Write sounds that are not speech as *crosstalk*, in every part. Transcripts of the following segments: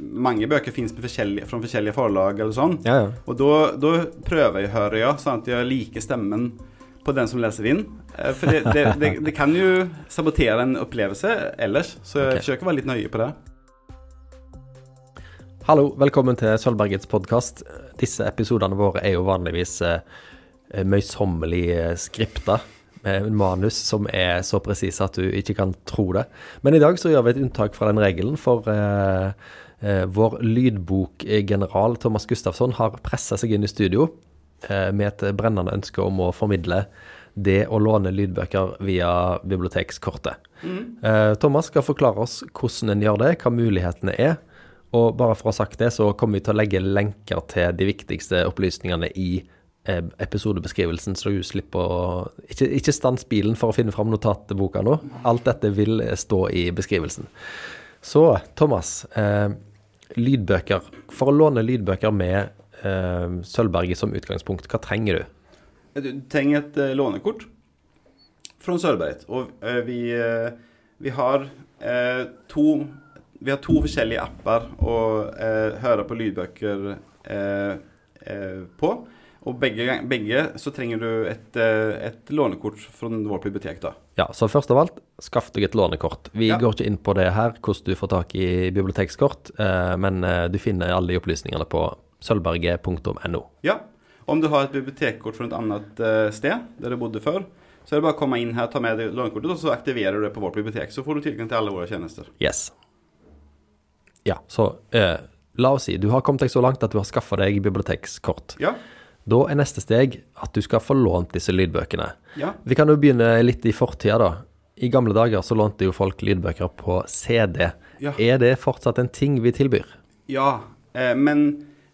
mange bøker finnes fra forskjellige forlag eller sånn. Ja, ja. Og da prøver jeg, å høre, ja, sånn at jeg liker stemmen på den som leser inn. Eh, For det, det, det, det kan jo sabotere en opplevelse ellers, så jeg okay. forsøker å være litt nøye på det. Hallo, velkommen til Sølvbergets podkast. Disse episodene våre er jo vanligvis eh, møysommelig skripta, med en manus som er så presise at du ikke kan tro det. Men i dag så gjør vi et unntak fra den regelen, for eh, vår lydbokgeneral Thomas Gustafsson har pressa seg inn i studio eh, med et brennende ønske om å formidle det å låne lydbøker via bibliotekskortet. Eh, Thomas skal forklare oss hvordan en gjør det, hva mulighetene er. Og bare for å ha sagt det, så kommer vi til å legge lenker til de viktigste opplysningene i eh, episodebeskrivelsen, så du slipper å Ikke, ikke stans bilen for å finne fram notatboka nå. Alt dette vil eh, stå i beskrivelsen. Så Thomas, eh, lydbøker. For å låne lydbøker med eh, Sølvberget som utgangspunkt, hva trenger du? Du trenger et eh, lånekort fra Sølvberget. Og eh, vi, eh, vi har eh, to Vi har to forskjellige apper å eh, høre på lydbøker eh, eh, på. Og begge, begge så trenger du et, eh, et lånekort fra vårt bibliotek. da. Ja, så først av alt, skaff deg et lånekort. Vi Ja. går ikke inn på det her, hvordan du får tak i bibliotekskort, eh, men eh, du finner alle de opplysningene på sølvberget.no. Ja. Om du har et bibliotekkort fra et annet sted, der du bodde før, så er det bare å komme inn her, ta med deg lånekortet, og så aktiverer du det på vårt bibliotek. Så får du tilgang til alle våre tjenester. Yes. Ja, så eh, la oss si du har kommet deg så langt at du har skaffa deg bibliotekskort. Ja. Da er neste steg at du skal få lånt disse lydbøkene. Ja. Vi kan jo begynne litt i fortida, da. I gamle dager så lånte jo folk lydbøker på CD. Ja. Er det fortsatt en ting vi tilbyr? Ja, eh, men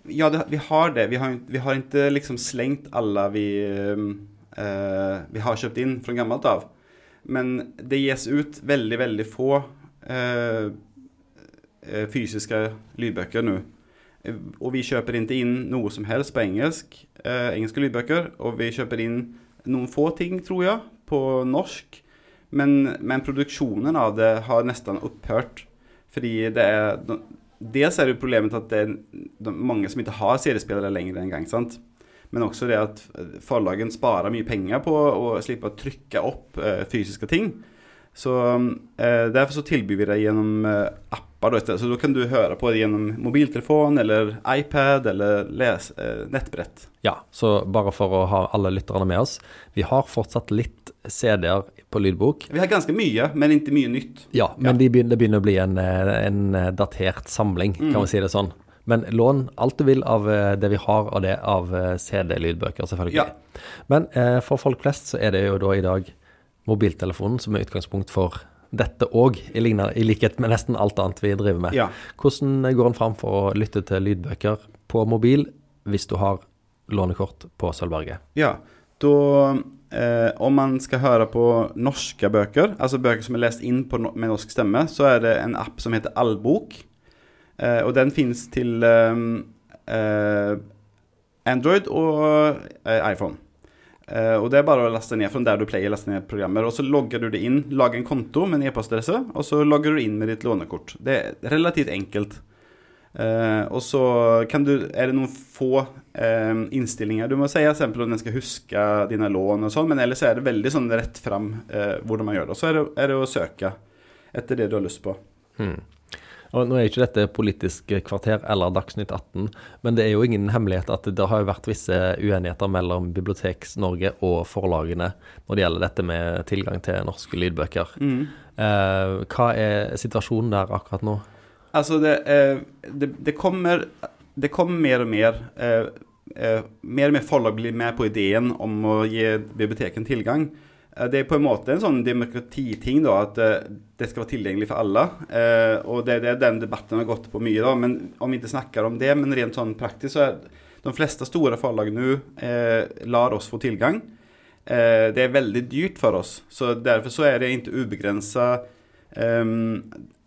ja, det, vi har det. Vi har, vi har ikke liksom slengt alle vi, eh, vi har kjøpt inn fra gammelt av. Men det ges ut veldig, veldig få eh, fysiske lydbøker lydböcker Eh, vi kjøper ikke inn noe som helst på engelsk, eh, engelske lydbøker. Og vi kjøper inn noen få ting, tror jeg, på norsk. Men, men produksjonen av det har nesten opphørt. Fordi det er Dels er det problemet at det er mange som ikke har CD-spillere lenger engang. sant? Men også det at forlagen sparer mye penger på å slippe å trykke opp eh, fysiske ting. Så eh, Derfor så tilbyr vi det gjennom eh, apper. Da, så da kan du høre på det gjennom mobiltelefon eller iPad eller les, eh, nettbrett. Ja, så bare for å ha alle lytterne med oss. Vi har fortsatt litt CD-er på lydbok. Vi har ganske mye, men ikke mye nytt. Ja, men De begynner, det begynner å bli en, eh, en datert samling, kan vi si det sånn. Men lån alt du vil av eh, det vi har av det av eh, CD-lydbøker, selvfølgelig. Ja. Men eh, for folk flest så er det jo da i dag mobiltelefonen som er utgangspunkt for dette òg, i, i likhet med nesten alt annet vi driver med. Ja. Hvordan går en fram for å lytte til lydbøker på mobil hvis du har lånekort på Sølvberget? Ja, da eh, Om man skal høre på norske bøker, altså bøker som er lest inn på, med norsk stemme, så er det en app som heter Allbok. Eh, og den fins til eh, eh, Android og eh, iPhone. Eh, og Det er bare å laste ned fra der du pleier å laste ned programmer. og Så logger du det inn, Lag en konto med en e-postadresse, og så logger du inn med ditt lånekort. Det er relativt enkelt. Uh, og så kan du, er det noen få uh, innstillinger du må si, f.eks. om den skal huske dine lån og sånn, men ellers er det veldig sånn rett fram uh, hvordan man gjør det. Og så er det, er det å søke etter det du har lyst på. Og Nå er ikke dette Politisk kvarter eller Dagsnytt 18, men det er jo ingen hemmelighet at det har vært visse uenigheter mellom Biblioteks-Norge og forlagene når det gjelder dette med tilgang til norske lydbøker. Eh, hva er situasjonen der akkurat nå? Altså, det, eh, det, det kommer Det kommer mer og mer eh, eh, Mer og mer forlag blir med på ideen om å gi biblioteken tilgang. Eh, Det er på en måte en sånn demokratiting, da, at eh, det skal være tilgjengelig for alle. Eh, og det, det er den debatten har gått på mye, da. Men om vi ikke snakker om det, men rent sånn praktisk, så er de fleste store forlag nå eh, lar oss få tilgang. Eh, det er veldig dyrt for oss, så derfor så er det ikke ubegrensa ehm,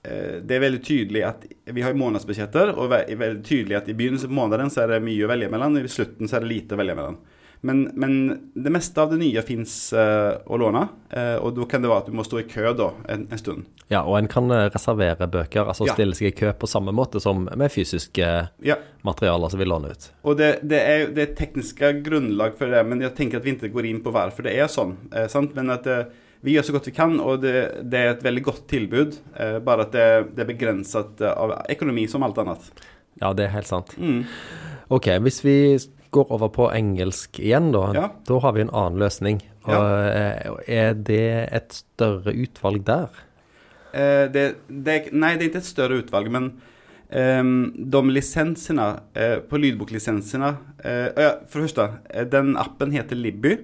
eh, det er veldig tydelig at vi har månedsbudsjetter, og er veldig tydelig at i begynnelsen på måneden så er det mye å velge mellom, i slutten så er det lite å velge mellom. Men, men det meste av det nye fins uh, å låne, uh, og da kan det være at du må stå i kø da, en, en stund. Ja, og en kan eh, reservere bøker, altså Ja. stille seg i kø på samme måte som med fysiske Ja, materialer som vi låner ut. og det, det er det er tekniske grunnlag for det, men jeg tenker at vi ikke går inn på hvorfor det er sånn. Eh, sant? Men at eh, vi gjør så godt vi kan, og det, det er et veldig godt tilbud. Eh, bare at det, det er begrenset eh, av økonomi som alt annet. Ja, det er helt sant. Mm. Ok, hvis vi går over på engelsk igjen, da. Ja. Da har vi en annen løsning. Og eh, Er det et større utvalg der? Eh, det, det, nei, det er ikke et større utvalg, men eh, de lisensene eh, på lydboklisensene eh, For det første, eh, den appen heter Libby.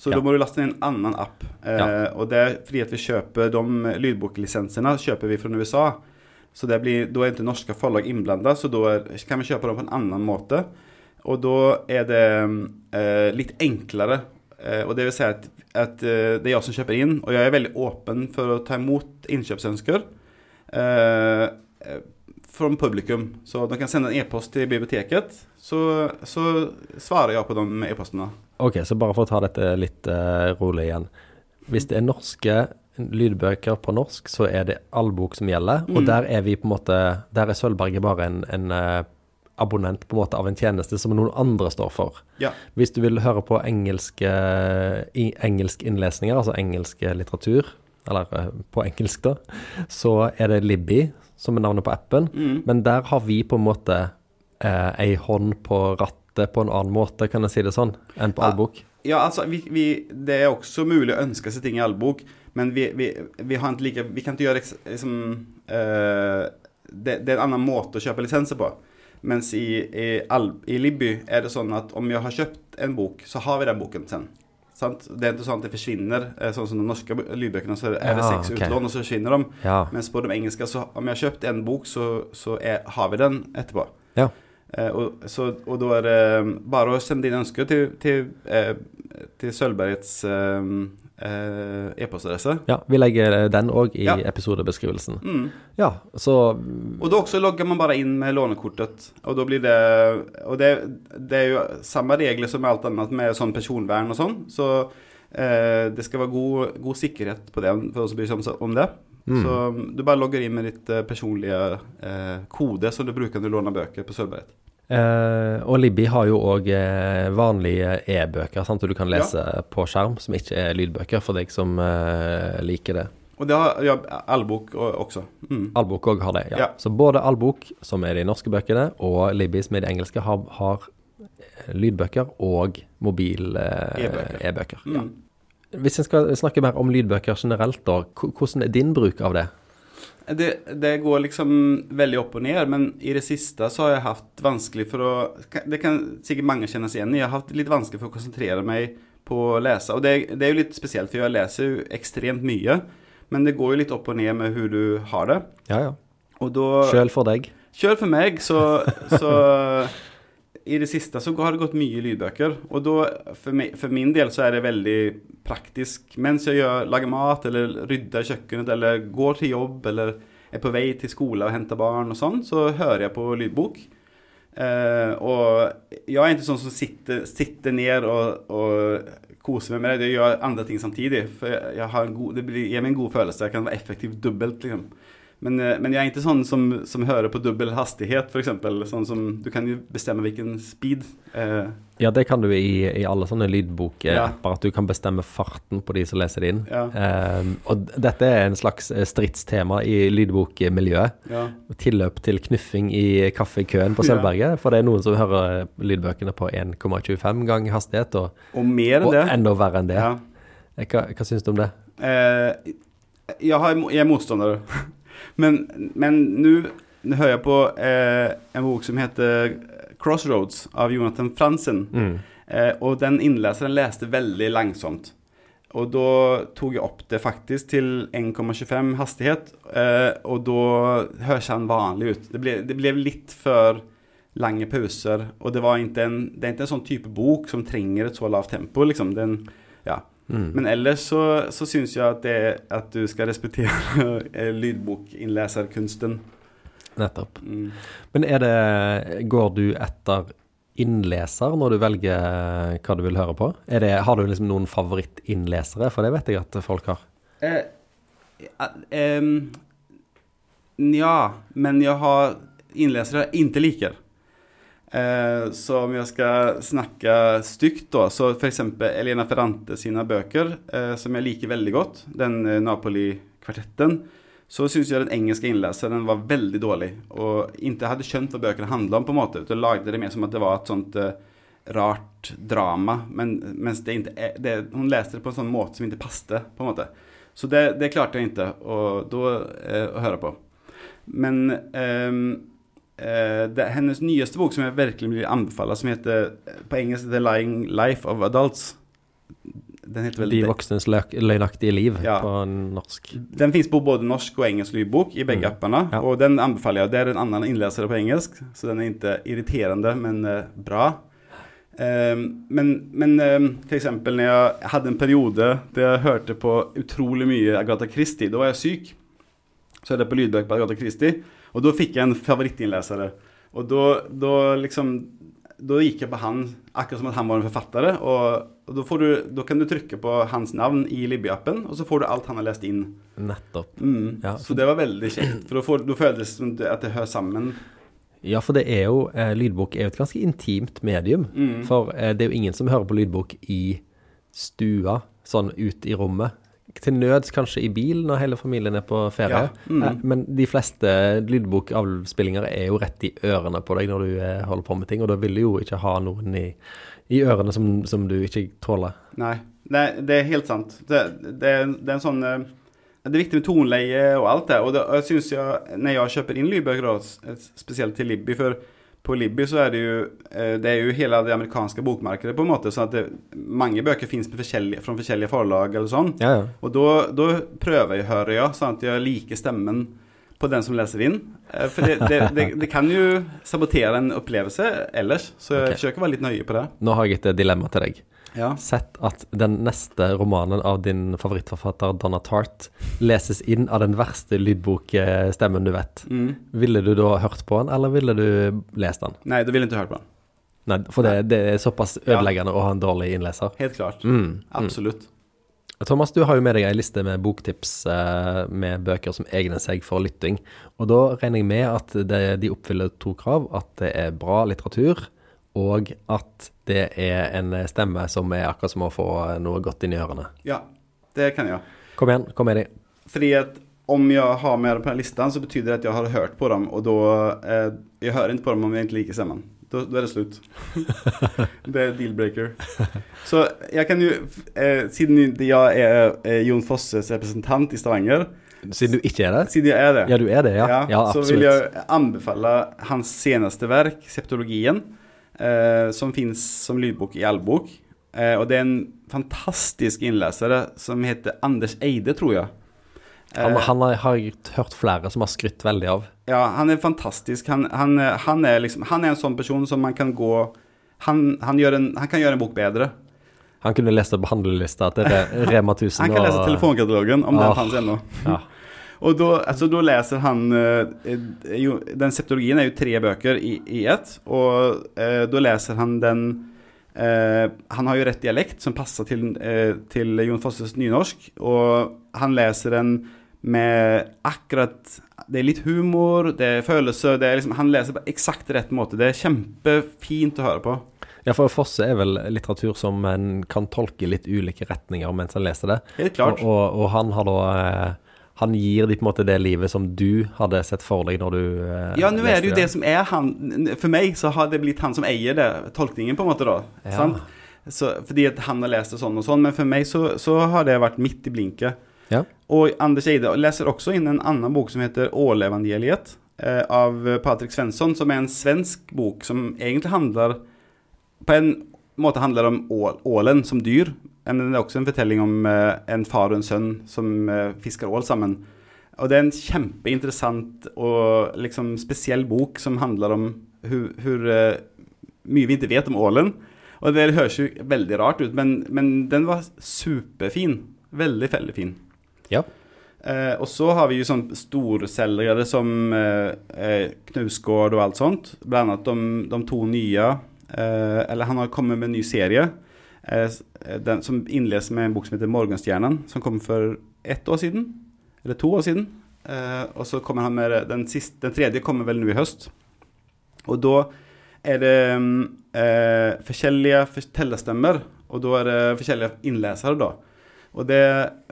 Så Ja. da må du laste inn en annen app. Eh, Ja. Og det er fordi at vi kjøper de lydboklisensene kjøper vi fra USA. Så blir, da er ikke norske forlag innblanda, så da kan vi kjøpe dem på en annen måte. Og da er det eh, litt enklere. Eh, og det vil si at, at eh, det er jeg som kjøper inn, og jeg er veldig åpen for å ta imot innkjøpsønsker eh, eh, fra publikum. Så de kan sende en e-post til biblioteket, så, så svarer jeg på de e-postene. Ok, så bare for å ta dette litt eh, rolig igjen. Hvis det er norske lydbøker på norsk, så er det all bok som gjelder. Og Mm. der er vi på en måte Der er Sølvberget bare en, en eh, abonnent på en måte av en tjeneste som noen andre står for. Ja. Hvis du vil høre på engelske engelsk innlesninger, altså engelsk litteratur, eller eh, på engelsk, da, så er det Libby som er navnet på appen. Mm. Men der har vi på en måte eh, ei hånd på rattet på en annen måte, kan jeg si det sånn, enn på Ja. allbok. Ja, altså, vi, vi, det er også mulig å ønske seg ting i Albok, men vi, vi, vi, har ikke like, vi kan ikke gjøre liksom, eh, det, det er en annen måte å kjøpe lisenser på. Mens i, i, i Libby er det sånn at om jeg har kjøpt en bok, så har vi den boken sen. Sant? Det er ikke sånn at det forsvinner, eh, sånn som de norske lydbøkene, så er det Ja, seks okay. utlån, og så forsvinner de. Ja. Mens på de engelske, så om jeg har kjøpt en bok, så, så er, har vi den etterpå. Ja. Eh, og, så, og da er det bare å sende dine ønsker til, til, eh, til Sølvbergets eh, eh, e-postadresse. ja, vi legger den òg i Ja. episodebeskrivelsen. Mm. Ja, så Og da også logger man bare inn med lånekortet. Og da blir det Og det, det er jo samme regler som med alt annet med sånn personvern og sånn. Så eh, det skal være god, god sikkerhet på det for oss som bryr seg om, om det. Mm. Så du bare logger inn med ditt eh, personlige eh, kode som du bruker når du låner bøker på Sølvberget. Eh, Og Libby har jo òg eh, vanlige e-bøker, som du kan lese på skjerm, som ikke er lydbøker, for deg som eh, liker det. Og det har ja, Allbok o- også. Mm. Allbok òg har det, ja. Ja. Så både Allbok, som er de norske bøkene, og Libby, som er de engelske, har, har lydbøker og mobil-e-bøker. E-bøker. e-bøker, ja. Mm. Hvis en skal snakke mer om lydbøker generelt, da, hvordan er din bruk av det? Det, det går liksom veldig opp og ned, men i det siste så har jeg hatt vanskelig for å Det kan sikkert mange kjenne seg igjen i. Jeg har hatt litt vanskelig for å konsentrere meg på å lese. Og det, det er jo litt spesielt, for jeg leser jo ekstremt mye. Men det går jo litt opp og ned med hvordan du har det. Ja, ja. Og da Sjøl for deg? Sjøl for meg, så, så I det siste så har det gått mye lydbøker. Og da, for, meg, for min del, så er det veldig praktisk. Mens jeg gjør, lager mat, eller rydder kjøkkenet, eller går til jobb, eller er på vei til skole og henter barn og sånn, så hører jeg på lydbok. Eh, og jeg er ikke sånn som sitter, sitter ned og, og koser meg med det. Jeg gjør andre ting samtidig. For jeg, jeg god, det blir, gir meg en god følelse. Jeg kan være effektiv dobbelt, liksom. Men, eh, men jeg er ikke sånn som, som hører på dobbel hastighet, f.eks. Sånn som Du kan jo bestemme hvilken speed. Eh, Ja, det kan du i, i alle sånne lydboker, Ja. at du kan bestemme farten på de som leser det inn. Ja. Eh, og dette er en slags eh, stridstema i lydbokmiljøet. ja. Tilløp til knuffing i kaffekøen på. Sølvberget. For det er noen som hører lydbøkene på 1,25 gang hastighet, og, Og mer enn og det. enda verre enn det. Ja. Hva, hva syns du om det? Eh, jeg, har, jeg er motstander. *laughs* Men, men nå hører jeg på eh, en bok som heter Crossroads av Jonathan Franzen. Mm. Eh, og den innleseren leste veldig langsomt. Og da tok jeg opp det faktisk til 1,25 hastighet, eh, og da høres han vanlig ut. Det ble, det ble litt for lange pauser, og det, en, det er ikke en sånn type bok som trenger et så lavt tempo, liksom. Det er ja. Mm. Men ellers så, så syns jeg at, det, at du skal respektere *laughs* eh, lydbokinnleserkunsten. Nettopp. Mm. Men er det Går du etter innleser når du velger hva du vil høre på? Det, har du liksom noen favorittinnlesere? For det vet jeg at folk har. Eh, eh, ehm, ja, men jeg har innlesere jeg ikke liker. Eh, så om jeg skal snakke stygt, da, så f.eks. Elena Ferrante sine bøker, eh, som jeg liker veldig godt, den eh, Napoli-kvartetten, så syns jeg den engelske innleseren var veldig dårlig. Og ikke hadde skjønt hva bøkene handla om, på en måte. og lagde det mer som at det var et sånt eh, rart drama. Men mens det ikke er, det, Hun leste det på en sånn måte som ikke passte, på en måte. Så det, det klarte jeg ikke å, da, eh, å høre på. Men ehm, eh, det, hennes nyeste bok som jeg virkelig vil anbefale, som heter på engelsk The Lying Life of Adults Den heter vel De voksnes løk- løgnaktige liv Ja. på norsk. Den fins på både norsk og engelsk lydbok i begge Mm. appene. Ja. Og den anbefaler jeg. Det er en annen innleser på engelsk, så den er ikke irriterende, men eh, bra. Um, men, men um, når jeg hadde en periode der jeg hørte på utrolig mye Agatha Christie, da var jeg syk. Så hørte jeg på lydbøker på Agatha Christie, og da fikk jeg en favorittinnleser. Og da, da liksom Da gikk jeg på han akkurat som at han var en forfatter. Og, og da, får du, da kan du trykke på hans navn i Libby-appen, og så får du alt han har lest inn. Nettopp. Mm. Ja. Så det var veldig kjekt, for da, får, da føles det som at det hører sammen. Ja, for det er jo eh, Lydbok er jo et ganske intimt medium. Mm. For eh, det er jo ingen som hører på lydbok i stua, sånn ut i rommet. Til nøds kanskje i bil når hele familien er på ferie. Ja, mm. Eh, Men de fleste lydbokavspillinger er jo rett i ørene på deg når du eh, holder på med ting, og da vil du jo ikke ha noen i, i ørene som, som du ikke tåler. Nei, det, det er helt sant. Det, det, det er en sånn eh, Det er viktig med toneleie og alt det. Og, det, og jeg syns jeg, når jeg kjøper inn lydbøker, spesielt til Libby For på Libby så er det jo eh, Det er jo hele det amerikanske bokmarkedet, på en måte. Så det, mange bøker fins fra forskjellige forlag eller sånn. Ja, ja. Og da, prøver jeg, hører jeg, sånn at jeg liker stemmen på den som leser inn. Eh, For det, det, det, det kan jo sabotere en opplevelse ellers, så jeg okay. forsøker å være litt nøye på det. Nå har jeg et dilemma til deg. Ja. Sett at den neste romanen av din favorittforfatter Donna Tart leses inn av den verste lydbokstemmen du vet. Mm. Ville du da hørt på den, eller ville du lest den? Nei, da ville jeg ikke hørt på den. Nei, for det, det er såpass ødeleggende å ha en dårlig innleser. Helt klart. Mm, mm. Absolutt. Thomas, du har jo med deg ei liste med boktips eh, med bøker som egner seg for lytting. Og da regner jeg med at det, de oppfyller to krav. At det er bra litteratur, og at det er en stemme som er akkurat som å få noe godt inn i ørene. Ja, det kan jeg. Kom igjen, kom med de. Fordi at om jeg har med dem på den listan så betyder det at jeg har hørt på dem, og da eh, Jeg hører ikke på dem om jeg ikke liker stemmen. Da, da er det slutt. *laughs* det er deal-breaker. Så jeg kan jo eh, Siden jeg er eh, Jon Fosses representant i Stavanger, Siden du ikke er det? siden jeg er det Ja, du er det, ja. Ja, så absolutt. vil jeg anbefale hans seneste verk, 'Septologien', som fins som lydbok i allbok. Eh, og det er en fantastisk innlesere som heter Anders Eide, tror jeg. Han, Eh, han har, jeg hørt flere som har skrytt veldig av. Ja, han er fantastisk. Han, han, han, er liksom, han er en sånn person som man kan gå Han, han, gjør en, han kan gjøre en bok bedre. Han kunne lest opp handlelista til Rema 1000. Han kan lese telefonkatalogen, om den fantes ennå. Ja. Og da, altså, da leser han eh, eh, jo, Den septologien er jo tre bøker i, i ett, og eh, da leser han den eh, Han har jo rett dialekt som passer til, eh, til Jon Fosses nynorsk, og han leser den med akkurat Det er litt humor, det er følelser det er liksom, Han leser på eksakt rett måte. Det er kjempefint å høre på. ja, for Fosse er vel litteratur som en kan tolke litt ulike retninger mens han leser det. Helt klart. Og, og, og han har da eh, Han gir de på en måte det livet som du hadde sett for deg når du eh, Ja, nå er det jo det som er han For meg så har det blitt han som eier det, tolkningen, på en måte, da. Ja. Sant? Så, fordi han har lest det sånn og sånn, men for meg så, så har det vært midt i blinket. Ja. Og Anders Eide leser også inn en annen bok som heter Ålevangeliet, eh, av Patrik Svensson, som er en svensk bok som egentlig handler På en måte handler om ål, ålen som dyr, men det er også en fortelling om eh, en far og en sønn som eh, fisker ål sammen. Og det er en kjempeinteressant og liksom spesiell bok som handler om hvor, hvor eh, mye vi ikke vet om ålen. Og det høres jo veldig rart ut, men, men den var superfin. Veldig, veldig fin. Ja. Eh, og så har vi jo sånn storselgere som eh, eh, Knausgård og alt sånt. Blant annet de, de to nye Eh, eller han har kommet med en ny serie eh, eh, den, som innledes med en bok som heter 'Morgenstjernen', som kom for ett år siden. Eller to år siden. Eh, og så kommer han med den, siste, den tredje kommer vel nå i høst. Og da er det mm, eh, forskjellige fortellerstemmer, og da er det forskjellige innlesere, da. Og det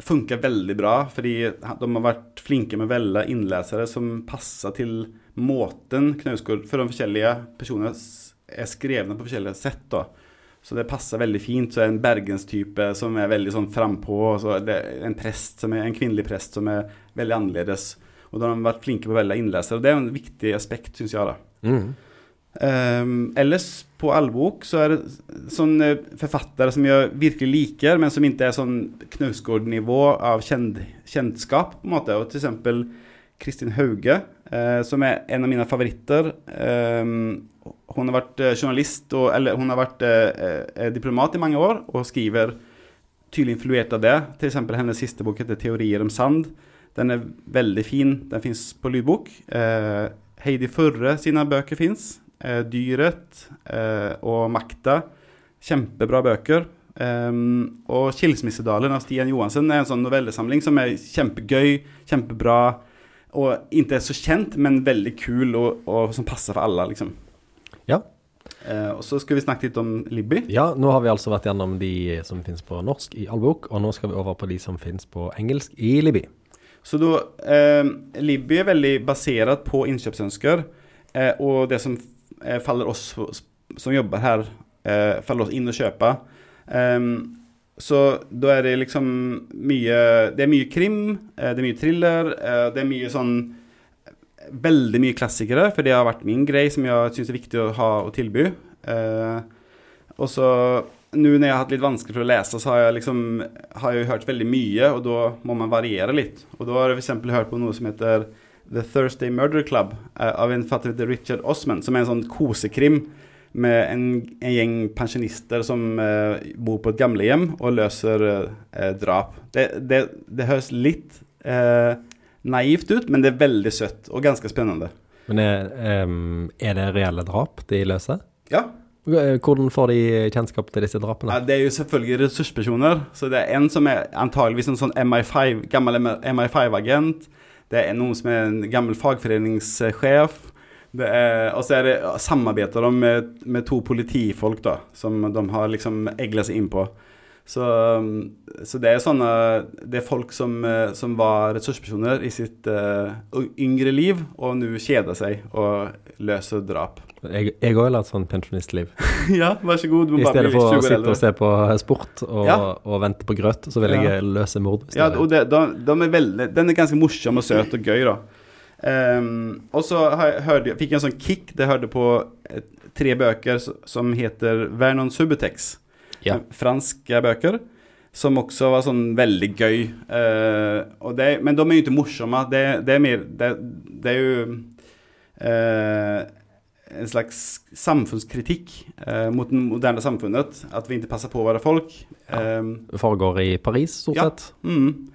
funker veldig bra, fordi de har vært flinke med å velge innlesere som passer til måten Knausgård For de forskjellige personene er skrevne på forskjellige sett, da. Så det passer veldig fint. Så er det en bergenstype som er veldig sånn frampå. så en prest som er en kvinnelig prest som er veldig annerledes. Og da har de vært flinke på å velge innlesere. Og det er en viktig aspekt, syns jeg. da. Mm. Um, ellers på allbok så er det sånne forfattere som jeg virkelig liker, men som ikke er sånn Knausgård-nivå av kjend, kjentskap, på en måte. Og til eksempel Kristin Hauge, uh, som er en av mine favoritter. Ehm, hun har vært eh, journalist, og, eller hun har vært eh, eh, diplomat i mange år, og skriver tydelig influert av det. Eksempel hennes siste bok heter 'Teorier om sand'. Den er veldig fin. Den fins på lydbok. Eh, Heidi Furre sine bøker fins. Eh, 'Dyret' eh, og 'Makta'. Kjempebra bøker. Um, og 'Skilsmissedalen' av Stian Johansen er en sånn novellesamling som er kjempegøy, kjempebra, og ikke er så kjent, men veldig kul, og, og som passer for alle, liksom. Ja. Eh, og så skal vi snakke litt om Libby. ja, nå har vi altså vært gjennom de som finnes på norsk i allbok, og nå skal vi over på de som finnes på engelsk i Libby. Så da, eh, Libby er veldig basert på innkjøpsønsker, eh, og det som eh, faller oss som jobber her, eh, faller oss inn å kjøpe. Så da er det liksom mye Det er mye krim, eh, det er mye thriller, eh, det er mye sånn Veldig mye klassikere, for det har vært min greie som jeg syns er viktig å ha og tilby. Uh, og så nå når jeg har hatt litt vanskelig for å lese, så har jeg liksom har jeg hørt veldig mye, og da må man variere litt. Og da har jeg f.eks. hørt på noe som heter The Thursday Murder Club uh, av en fatter heter Richard Osman, som er en sånn kosekrim med en, en gjeng pensjonister som uh, bor på et gamlehjem og løser drap. Det, det, det høres litt naivt ut, men det er veldig søtt og ganske spennende. Men er, er det reelle drap de løser? Ja, Hvordan får de kjennskap til disse drapene? Ja, det er jo selvfølgelig ressurspersoner. Så det er en som er antageligvis en sånn MI5, gammel MI5-agent. Det er noen som er en gammel fagforeningssjef. Det og så er det, samarbeider de med, med to politifolk da, som de har liksom egla seg inn på. Så, um, så det er sånne Det er folk som, eh, som var ressurspersoner i sitt uh, yngre liv, og nå kjeder seg og løser drap. Jeg òg har hatt sånn pensjonistliv. *laughs* ja, vær så god. I stedet for å sitte og se på sport og, Ja. og vente på grøt, så vil Ja. jeg løse mord. Ja, og det, de, de er veldig, den er ganske morsom og søt og gøy, da. Um, og så hørte, fikk jeg en sånn kick da jeg hørte på eh, tre bøker som heter Vernon Subutex. Ja. Franske bøker. Som også var sånn veldig gøy. Uh, det, men de er jo ikke morsomme. Det, det er mer Det, er jo uh, en slags samfunnskritikk uh, mot det moderne samfunnet. At vi ikke passer på å være folk. Ja. Det foregår i Paris, stort Ja. sett. Mm.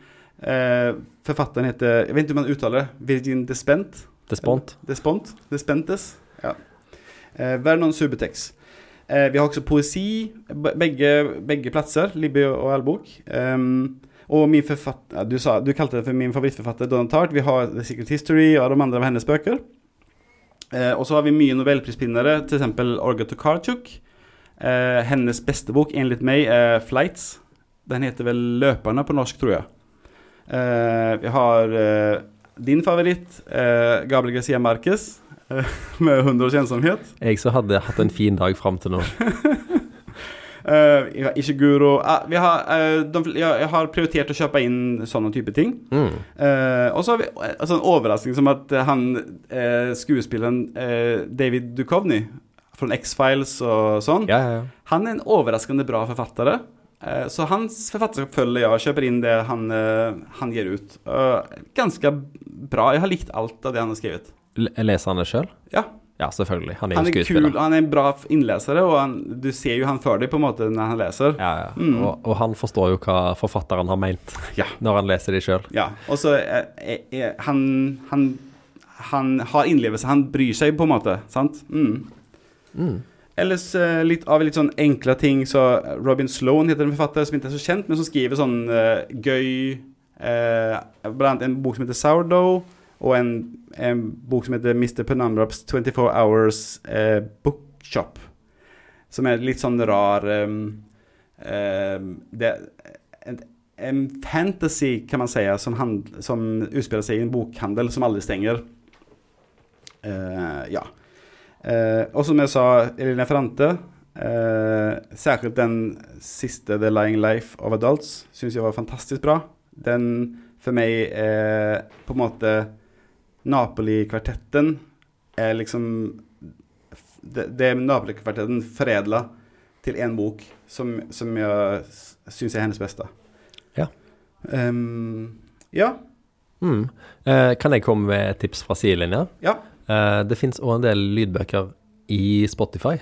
Forfatteren heter Jeg vet ikke om man uttaler det. Virgin Despent? Despont. Despont? Despentes? Ja. Vernon Subutex. Eh, vi har også poesi. Begge, begge plasser, Libby og Elbok. Um, og min forfatter du, sa, du kalte det for min favorittforfatter, Donald Tart. Vi har The Secret History og de andre av hennes bøker. Eh, og så har vi mye nobelprispinnere, til eksempel Olga Tokarczuk. Eh, hennes beste bok, enligt meg, er 'Flights'. Den heter vel 'Løperne' på norsk, tror jeg. Eh, vi har eh, din favoritt, eh, Gabriel Garcia Marquez, *laughs* med 100 års ensomhet. Jeg som hadde hatt en fin dag fram til nå. Uh, *laughs* ikke Guro Ishiguro ah, vi har, uh, de, jeg, har prioritert å kjøpe inn sånne type ting. Mm. Eh, og så har vi en sånn en overraskning som at eh, han eh, skuespilleren eh, David Dukovny fra X-Files og sånn, Ja, ja, ja. han er en overraskende bra forfatter. Eh, så hans forfatterskap følger jeg og kjøper inn det han, eh, han gir ut. Eh, ganske bra. Jeg har likt alt av det han har skrevet. Leser han det sjøl? Ja. Ja, selvfølgelig. Han er Han jo er skuespiller. kul, han er en bra innleser, og han, du ser jo han før deg på en måte når han leser. Ja, ja. Mm. Og, og han forstår jo hva forfatteren har meint Ja. når han leser det sjøl. Ja, og så eh, eh, eh, han, han, han har innlevelse, han bryr seg på en måte, sant? Mm. Mm. ellers litt av litt sånn enkle ting, så Robin Sloan heter en forfatter som ikke er så kjent, men som skriver sånn uh, gøy uh, Blant annet en bok som heter Sourdough, og en, en bok som heter Mr. Penumbraps 24 Hours eh, Bookshop. Som er litt sånn rar um, um, det, en, en fantasy, kan man si, som, hand, som utspiller seg i en bokhandel som aldri stenger. Uh, ja. Uh, og som jeg sa, Elina Ferrante uh, Særskilt den siste, 'The Lying Life of Adults', syns jeg var fantastisk bra. Den for meg er på en måte Napoli-kvartetten er liksom Det, det er Napoli-kvartetten foredla til én bok som, som jeg syns er hennes beste. Ja. Um, ja. Mm. Eh, kan jeg komme med et tips fra sidelinja? Ja. Eh, det fins òg en del lydbøker i Spotify,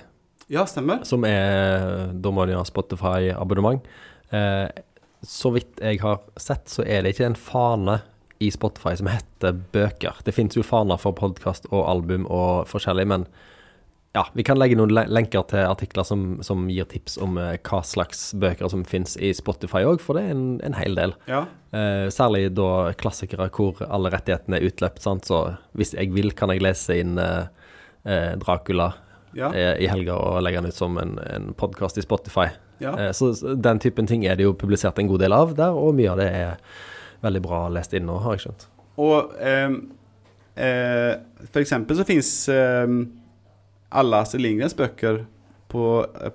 Ja, stemmer. som er Da må du ha Spotify-abonnement. Eh, så vidt jeg har sett, så er det ikke en fane i Spotify som heter bøker. Det fins jo faner for podkast og album og forskjellig, men ja, vi kan legge noen lenker til artikler som, som gir tips om eh, hva slags bøker som fins i Spotify òg, for det er en, en hel del. Ja. Eh, særlig da klassikere hvor alle rettighetene er utløpt. Sant? Så hvis jeg vil, kan jeg lese inn eh, eh, Dracula Ja. eh, i helga og legge den ut som en, en podkast i Spotify. ja. Eh, så så den typen ting er det jo publisert en god del av der, og mye av det er veldig bra lest inn nå, har jeg skjønt. Og eh, eh, for eksempel så fins eh, alle Astrid Lindgrens bøker på,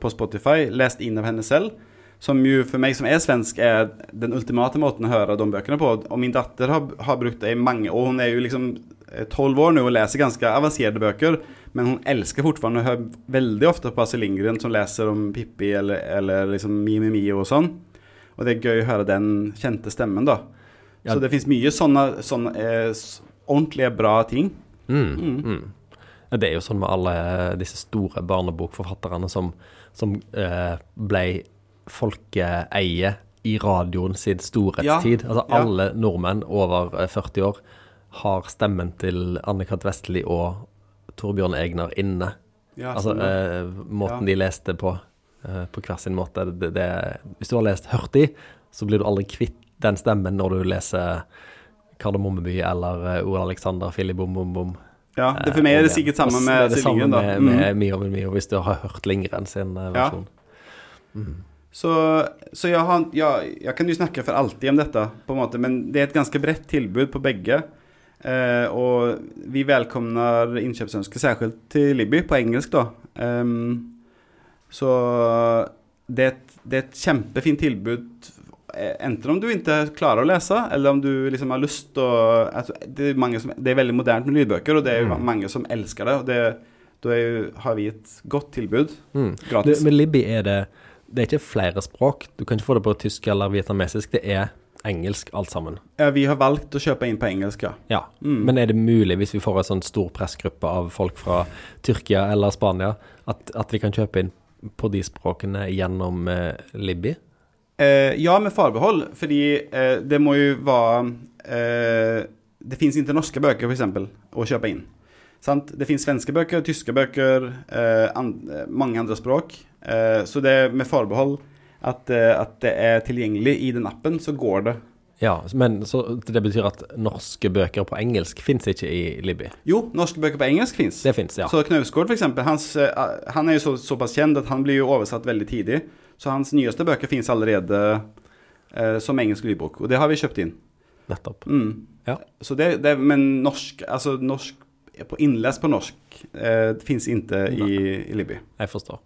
på Spotify lest inn av henne selv. Som jo for meg som er svensk, er den ultimate måten å høre de bøkene på. Og min datter har, har brukt det i mange år. Hun er jo liksom tolv år nå og leser ganske avanserte bøker. Men hun elsker fortfarande å høre veldig ofte på Astrid Lindgren som leser om Pippi eller, eller liksom Mimimi og sånn. Og det er gøy å høre den kjente stemmen, da. Ja. Så det fins mye sånne, sånne eh, ordentlige bra ting. Mm, mm. Ja, Det er jo sånn med alle disse store barnebokforfatterne som, som eh, ble folkeeie i radioen sin storhetstid. Ja, Altså alle nordmenn over eh, 40 år har stemmen til Anne-Kat. Vestli og Torbjørn Egner inne. Ja, altså sånn, eh, måten de leste på, eh, på hver sin måte. Det, det, hvis du har lest Hurtig, så blir du aldri kvitt den stemmen når du leser Kardemommeby eller uh, Ole Alexander, Filibom Bom Bom. Ja, det for meg er det Eh, sikkert samme med Astrid Lindgren, da. Mm. med Mio Mio, hvis du har hørt Lindgren sin versjon. Ja. versjon. Så, så jeg, har, jeg, jeg kan jo snakke for alltid om dette, på en måte, men det er et ganske bredt tilbud på begge. Eh, og vi velkomner innkjøpsønsker særskilt til Libby, på engelsk, da. Um, så det er, et, det er et kjempefint tilbud, eh, enten om du ikke klarer å lese, eller om du liksom har lyst å altså, det, er som, det er veldig modernt med lydbøker, og det er jo Mm. mange som elsker det. og det, Da har vi et godt tilbud, Mm. gratis. Du, med Libby er det Det er ikke flere språk. Du kan ikke få det på tysk eller vietnamesisk. Det er engelsk alt sammen. Ja, vi har valgt å kjøpe inn på engelsk, ja. Ja. Mm. Men er det mulig, hvis vi får en sånn stor pressgruppe av folk fra Tyrkia eller Spania, at, at vi kan kjøpe inn på de språkene gjennom eh, Libby? Eh, ja, med forbehold, fordi eh, det må jo være eh, Det fins ikke norske bøker, f.eks., å kjøpe inn. Sant? Det fins svenske bøker, tyske bøker, an eh, mange andre språk. Eh, så det er med forbehold at, at det er tilgjengelig i den appen, så går det. Ja, men så det betyr at norske bøker på engelsk fins ikke i Libby? Jo, norske bøker på engelsk fins. Ja. Så Knausgård, f.eks., hans, han er jo så, såpass kjent at han blir jo oversatt veldig tidlig. Så hans nyeste bøker fins allerede eh, som engelsk lydbok, og det har vi kjøpt inn. Nettopp. Mm. Ja. Så det, det, men norsk, altså norsk på innlest på norsk eh, fins ikke i, i Libby. Jeg forstår.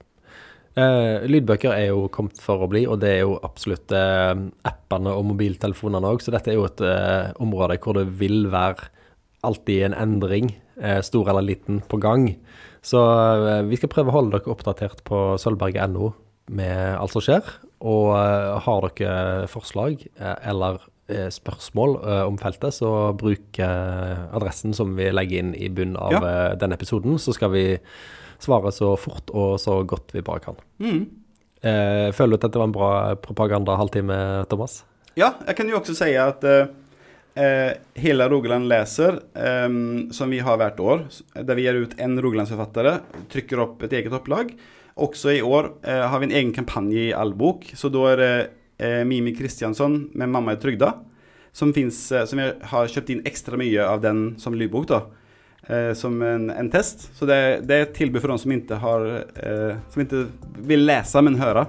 Eh, lydbøker er jo kommet for å bli, og det er jo absolutt eh, appene og mobiltelefonene òg, så dette er jo et eh, område hvor det vil være alltid en endring, eh, stor eller liten, på gang. Så eh, vi skal prøve å holde dere oppdatert på sølvberget.no med alt som skjer. Og eh, har dere forslag eh, eller eh, spørsmål om feltet, så bruk adressen som vi legger inn i bunnen av Ja. denne episoden, så skal vi svare så fort og så godt vi bare kan. Mm. Føler du at dette var en bra propaganda-halvtime, Thomas? Ja, jeg kan jo også si at eh, Hele Rogaland leser, eh, som vi har hvert år, der vi gir ut en rogalandsforfatter, trykker opp et eget opplag. Også i år eh, har vi en egen kampanje i Allbok, så da er det eh, Mimi Kristiansson med 'Mamma er trygda', som, finnes, eh, som jeg har kjøpt inn ekstra mye av den som lydbok, da. Eh, som en, en, test. Så det, det, er et tilbud for de som ikke, har, eh, som ikke vil lese, men høre.